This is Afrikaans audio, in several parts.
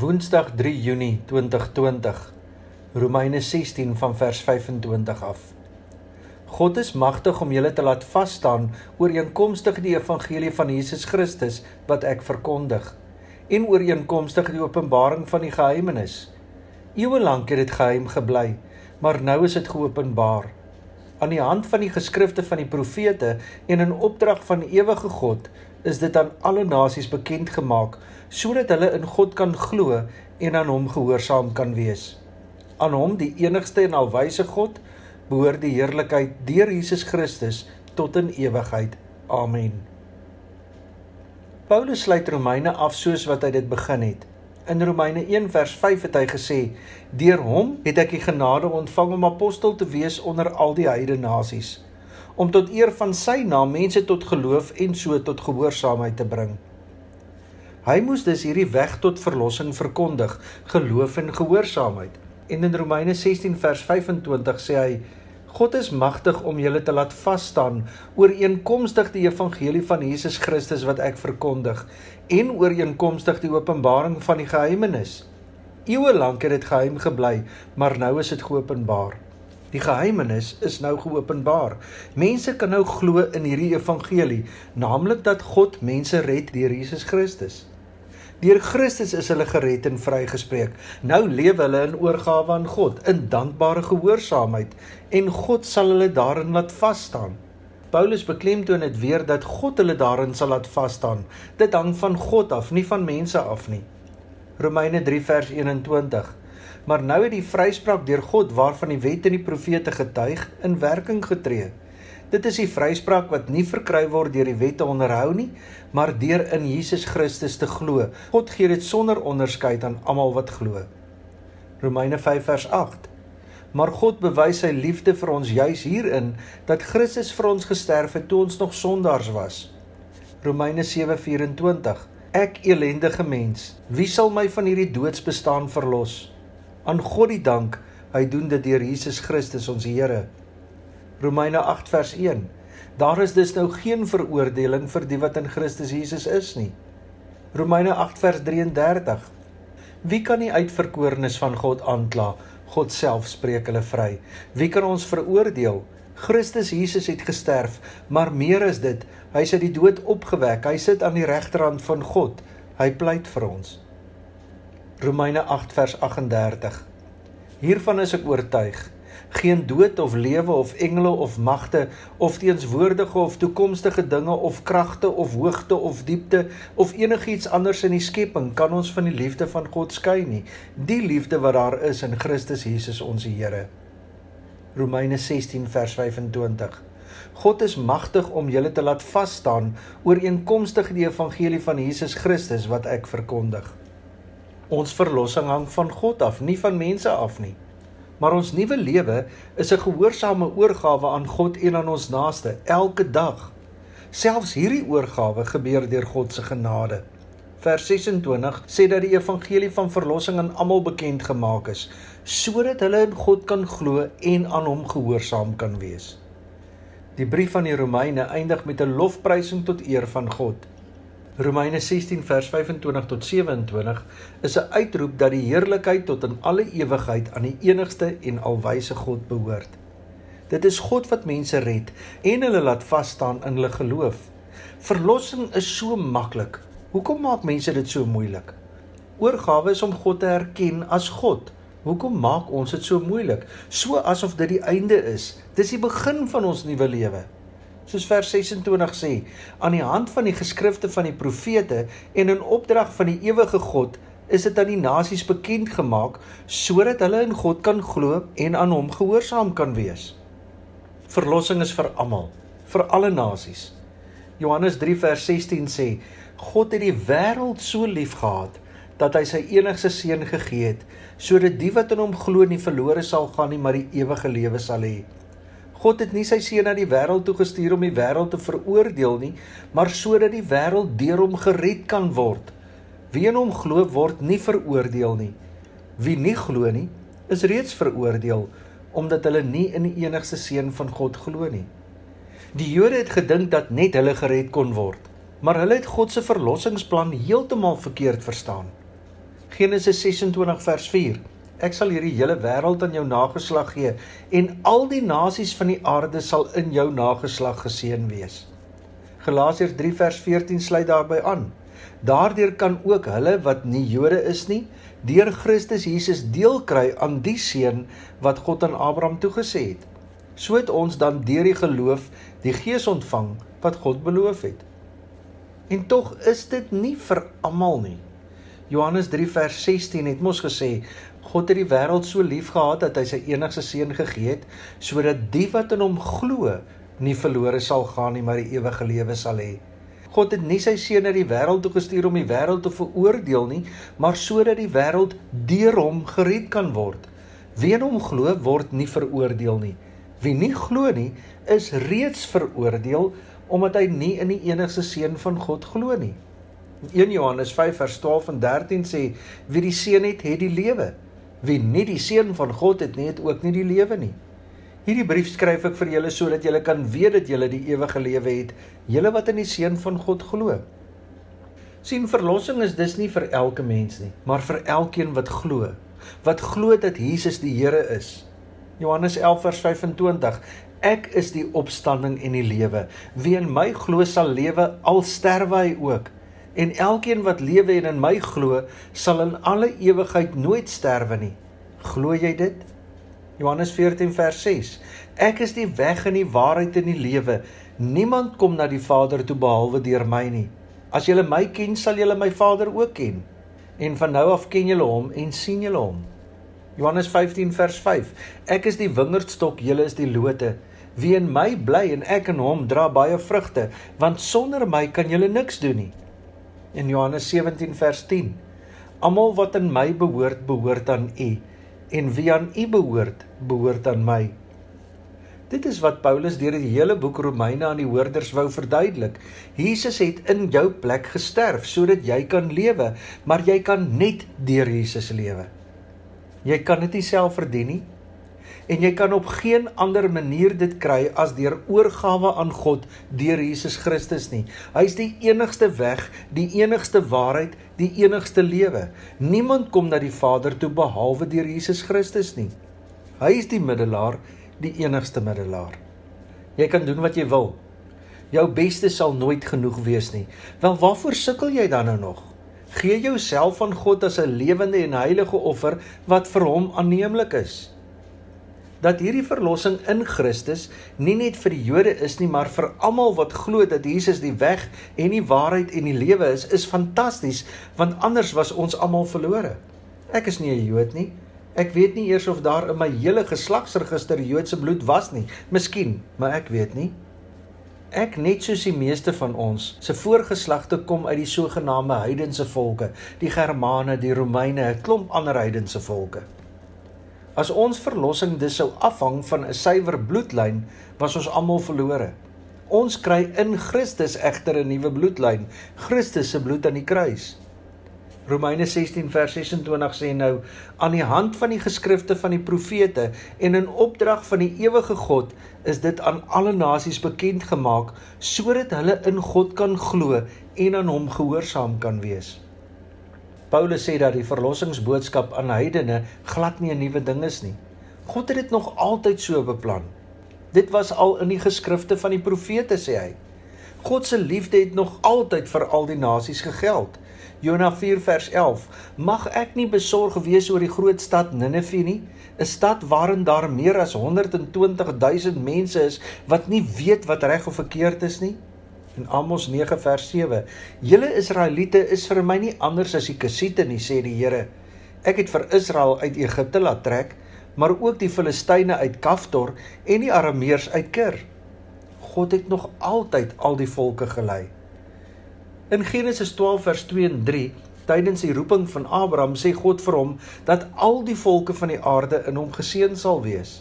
Woensdag 3 Junie 2020. Romeine 16 van vers 25 af. God is magtig om julle te laat vas staan ooreenkomstig die evangelie van Jesus Christus wat ek verkondig en ooreenkomstig die openbaring van die geheimenis. Eeue lank het dit geheim gebly, maar nou is dit geopenbaar aan die hand van die geskrifte van die profete en in opdrag van die ewige God is dit aan alle nasies bekend gemaak sodat hulle in God kan glo en aan hom gehoorsaam kan wees. Aan hom die enigste en alwyse God behoort die heerlikheid deur Jesus Christus tot in ewigheid. Amen. Paulus sluit Romeine af soos wat hy dit begin het. In Romeine 1 vers 5 het hy gesê: "Deur hom het ek die genade ontvang om apostel te wees onder al die heidene nasies, om tot eer van sy naam mense tot geloof en so tot gehoorsaamheid te bring." Hy moes dus hierdie weg tot verlossing verkondig, geloof en gehoorsaamheid. En in Romeine 16 vers 25 sê hy: God is magtig om julle te laat vas staan ooreenkomstig die evangelie van Jesus Christus wat ek verkondig en ooreenkomstig die openbaring van die geheimenis. Eeue lank het dit geheim gebly, maar nou is dit geopenbaar. Die geheimenis is nou geopenbaar. Mense kan nou glo in hierdie evangelie, naamlik dat God mense red deur Jesus Christus. Deur Christus is hulle gered en vrygespreek. Nou lewe hulle in oorgawe aan God, in dankbare gehoorsaamheid en God sal hulle daarin laat vas staan. Paulus beklemtoon dit weer dat God hulle daarin sal laat vas staan. Dit hang van God af, nie van mense af nie. Romeine 3 vers 21. Maar nou het die vryspraak deur God waarvan die wet en die profete getuig in werking getree. Dit is die vryspraak wat nie verkry word deur die wet te onderhou nie, maar deur in Jesus Christus te glo. God gee dit sonder onderskeid aan almal wat glo. Romeine 5 vers 8. Maar God bewys sy liefde vir ons juis hierin dat Christus vir ons gesterf het toe ons nog sondaars was. Romeine 7:24. Ek elendige mens, wie sal my van hierdie doodsbestaan verlos? Aan God die dank, hy doen dit deur Jesus Christus ons Here. Romeine 8 vers 1. Daar is dus nou geen veroordeling vir die wat in Christus Jesus is nie. Romeine 8 vers 33. Wie kan die uitverkorenes van God aankla? God self spreek hulle vry. Wie kan ons veroordeel? Christus Jesus het gesterf, maar meer is dit, hy het die dood opgewek. Hy sit aan die regterhand van God. Hy pleit vir ons. Romeine 8 vers 38. Hiervan is ek oortuig. Geen dood of lewe of engele of magte of teenswoordige of toekomstige dinge of kragte of hoogte of diepte of enigiets anders in die skepping kan ons van die liefde van God skei nie. Die liefde wat daar is in Christus Jesus ons Here. Romeine 16 vers 25 God is magtig om julle te laat vas staan ooreenkomstig die evangelie van Jesus Christus wat ek verkondig Ons verlossing hang van God af, nie van mense af nie. Maar ons nuwe lewe is 'n gehoorsame oorgawe aan God en aan ons naaste elke dag. Selfs hierdie oorgawe gebeur deur God se genade. Vers 26 sê dat die evangelie van verlossing aan almal bekend gemaak is sodat hulle in God kan glo en aan hom gehoorsaam kan wees. Die brief van die Romeine eindig met 'n lofprysing tot eer van God. Romeine 16 vers 25 tot 27 is 'n uitroep dat die heerlikheid tot in alle ewigheid aan die enigste en alwyse God behoort. Dit is God wat mense red en hulle laat vas staan in hulle geloof. Verlossing is so maklik. Hoekom maak mense dit so moeilik? Oorgawe is om God te erken as God. Hoekom maak ons dit so moeilik? So asof dit die einde is. Dis die begin van ons nuwe lewe soos vers 26 sê, aan die hand van die geskrifte van die profete en in opdrag van die ewige God is dit aan die nasies bekend gemaak sodat hulle in God kan glo en aan hom gehoorsaam kan wees. Verlossing is vir almal, vir alle nasies. Johannes 3 vers 16 sê: God het die wêreld so liefgehad dat hy sy enigste seun gegee het sodat die wat in hom glo nie verlore sal gaan nie, maar die ewige lewe sal hê. God het nie sy seun na die wêreld toe gestuur om die wêreld te veroordeel nie, maar sodat die wêreld deur hom gered kan word. Wie in hom glo, word nie veroordeel nie. Wie nie glo nie, is reeds veroordeel omdat hulle nie in die enigste seun van God glo nie. Die Jode het gedink dat net hulle gered kon word, maar hulle het God se verlossingsplan heeltemal verkeerd verstaan. Genesis 26 vers 4. Ek sal hierdie hele wêreld aan jou nageslag gee en al die nasies van die aarde sal in jou nageslag geseën wees. Galasiërs 3 vers 14 sluit daarby aan. Daardeur kan ook hulle wat nie Jode is nie, deur Christus Jesus deel kry aan die seën wat God aan Abraham toegesê het. So het ons dan deur die geloof die Gees ontvang wat God beloof het. En tog is dit nie vir almal nie. Johannes 3 vers 16 het mos gesê God het die wêreld so lief gehad dat hy sy enigste seun gegee het sodat die wat in hom glo nie verlore sal gaan nie maar die ewige lewe sal hê. God het nie sy seun na die wêreld toe gestuur om die wêreld te veroordeel nie, maar sodat die wêreld deur hom gered kan word. Wie in hom glo, word nie veroordeel nie. Wie nie glo nie, is reeds veroordeel omdat hy nie in die enigste seun van God glo nie. 1 Johannes 5 vers 12 en 13 sê wie die seun het, het die lewe. Wie nie die seun van God het nie, het ook nie die lewe nie. Hierdie brief skryf ek vir julle sodat julle kan weet dat julle die ewige lewe het, julle wat in die seun van God glo. sien verlossing is dus nie vir elke mens nie, maar vir elkeen wat glo, wat glo dat Jesus die Here is. Johannes 11 vers 25 Ek is die opstanding en die lewe. Wie in my glo sal lewe al sterwe hy ook. En elkeen wat lewe en in my glo, sal in alle ewigheid nooit sterwe nie. Glo jy dit? Johannes 14 vers 6. Ek is die weg en die waarheid en die lewe. Niemand kom na die Vader toe behalwe deur my nie. As julle my ken, sal julle my Vader ook ken. En van nou af ken julle hom en sien julle hom. Johannes 15 vers 5. Ek is die wingerdstok, julle is die lote. Wie in my bly en ek in hom dra baie vrugte, want sonder my kan julle niks doen nie. In Johannes 17 vers 10. Almal wat in my behoort, behoort aan U en wie aan U behoort, behoort aan my. Dit is wat Paulus deur die hele boek Romeine aan die hoorders wou verduidelik. Jesus het in jou plek gesterf sodat jy kan lewe, maar jy kan net deur Jesus lewe. Jy kan dit nie self verdien nie en jy kan op geen ander manier dit kry as deur oorgawe aan God deur Jesus Christus nie. Hy is die enigste weg, die enigste waarheid, die enigste lewe. Niemand kom na die Vader toe behalwe deur Jesus Christus nie. Hy is die middelaar, die enigste middelaar. Jy kan doen wat jy wil. Jou beste sal nooit genoeg wees nie. Wel waarvoor sukkel jy dan nou nog? Gee jouself aan God as 'n lewende en heilige offer wat vir hom aanneemlik is dat hierdie verlossing in Christus nie net vir die Jode is nie, maar vir almal wat glo dat Jesus die weg en die waarheid en die lewe is, is fantasties, want anders was ons almal verlore. Ek is nie 'n Jood nie. Ek weet nie eers of daar in my hele geslagsregister Joodse bloed was nie. Miskien, maar ek weet nie. Ek net soos die meeste van ons, se voorgeslagte kom uit die sogenaamde heidense volke, die Germane, die Romeine, 'n klomp ander heidense volke. As ons verlossing dus sou afhang van 'n suiwer bloedlyn, was ons almal verlore. Ons kry in Christus egter 'n nuwe bloedlyn, Christus se bloed aan die kruis. Romeine 16 vers 26 sê nou aan die hand van die geskrifte van die profete en in opdrag van die ewige God is dit aan alle nasies bekend gemaak sodat hulle in God kan glo en aan hom gehoorsaam kan wees. Paulus sê dat die verlossingsboodskap aan heidene glad nie 'n nuwe ding is nie. God het dit nog altyd so beplan. Dit was al in die geskrifte van die profete sê hy. God se liefde het nog altyd vir al die nasies gegeld. Jona 4 vers 11: Mag ek nie besorg wees oor die groot stad Ninive nie, 'n stad waarin daar meer as 120 000 mense is wat nie weet wat reg of verkeerd is nie? In Amos 9 vers 7: Julle Israeliete is vir my nie anders as die Kusiete nie, sê die Here. Ek het vir Israel uit Egipte laat trek, maar ook die Filistyne uit Kaftor en die Arameërs uit Kir. God het nog altyd al die volke gelei. In Genesis 12 vers 2 en 3, tydens die roeping van Abraham, sê God vir hom dat al die volke van die aarde in hom geseën sal wees.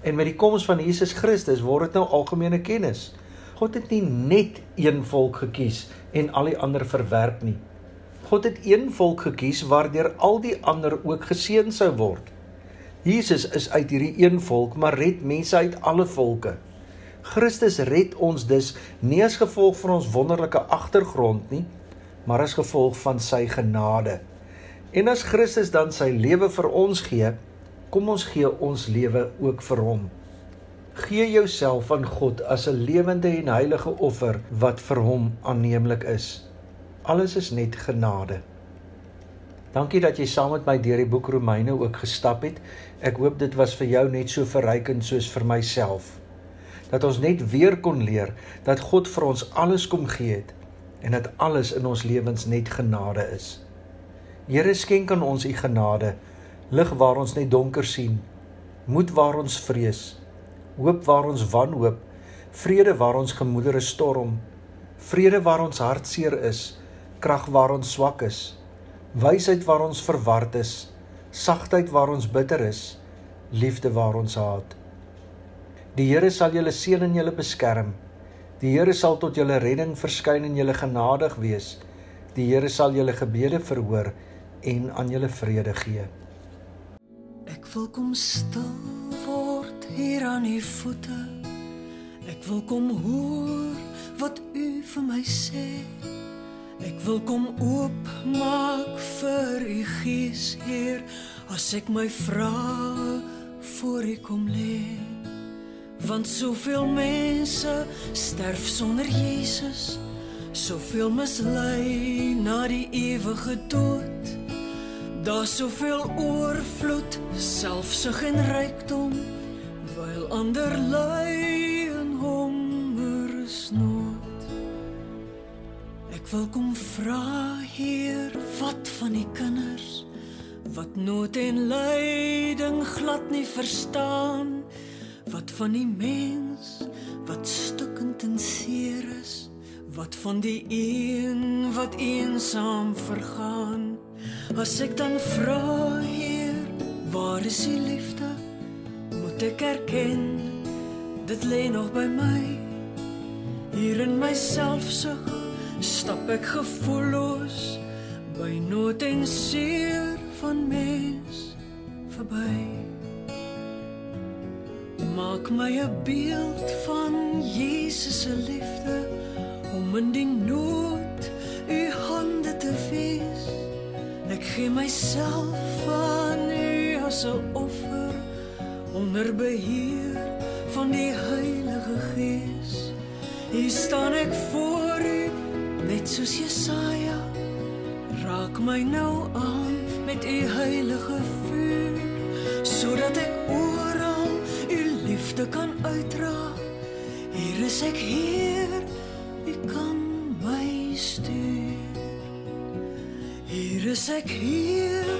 En met die koms van Jesus Christus word dit nou algemene kennis. God het nie net een volk gekies en al die ander verwerp nie. God het een volk gekies waardeur al die ander ook geseën sou word. Jesus is uit hierdie een volk, maar red mense uit alle volke. Christus red ons dus nie as gevolg van ons wonderlike agtergrond nie, maar as gevolg van sy genade. En as Christus dan sy lewe vir ons gee, kom ons gee ons lewe ook vir hom. Gee jouself aan God as 'n lewende en heilige offer wat vir hom aanneemlik is. Alles is net genade. Dankie dat jy saam met my deur die boek Romeine ook gestap het. Ek hoop dit was vir jou net so verrykend soos vir myself. Dat ons net weer kon leer dat God vir ons alles kom gee het en dat alles in ons lewens net genade is. Here skenk aan ons u genade, lig waar ons net donker sien, moed waar ons vrees, hoop waar ons wanhoop, vrede waar ons gemoedere storm, vrede waar ons hartseer is, krag waar ons swak is, wysheid waar ons verward is, sagtheid waar ons bitter is, liefde waar ons haat. Die Here sal julle seën en julle beskerm. Die Here sal tot julle redding verskyn en julle genadig wees. Die Here sal julle gebede verhoor en aan julle vrede gee. Ek wil kom stil hier aan u voete. Ek wil kom hoor wat u vir my sê. Ek wil kom oop maak vir u gees, Heer, as ek my vrae voor u kom lê. Want soveel mense sterf sonder Jesus, soveel mislei na die ewige dood. Daar's soveel oorvloed, selfsug en rykdom, ander ly in hongersnood. Ek wil kom vra, Heer, wat van die kinders wat nood en lyding glad nie verstaan? Wat van die mens wat stukkend en seer is? Wat van die een wat eensaam vergaan? As ek dan vra, Heer, waar is U liefde? Moet ek erken dit lê nog by my. Hier in myself sug, stap ek gevoelloos by nood en seer van mens verby. Maak my 'n beeld van Jesus se liefde om in die nood u hande te wees. Ek gee myself aan U as 'n offer onder beheer van die Heilige Gees. Hier staan ek voor U net soos Jesaja. Raak my nou aan met U heilige vuur sodat ek oral U liefde kan uitdra. Hier is ek hier, U kan my stuur. Hier is ek hier,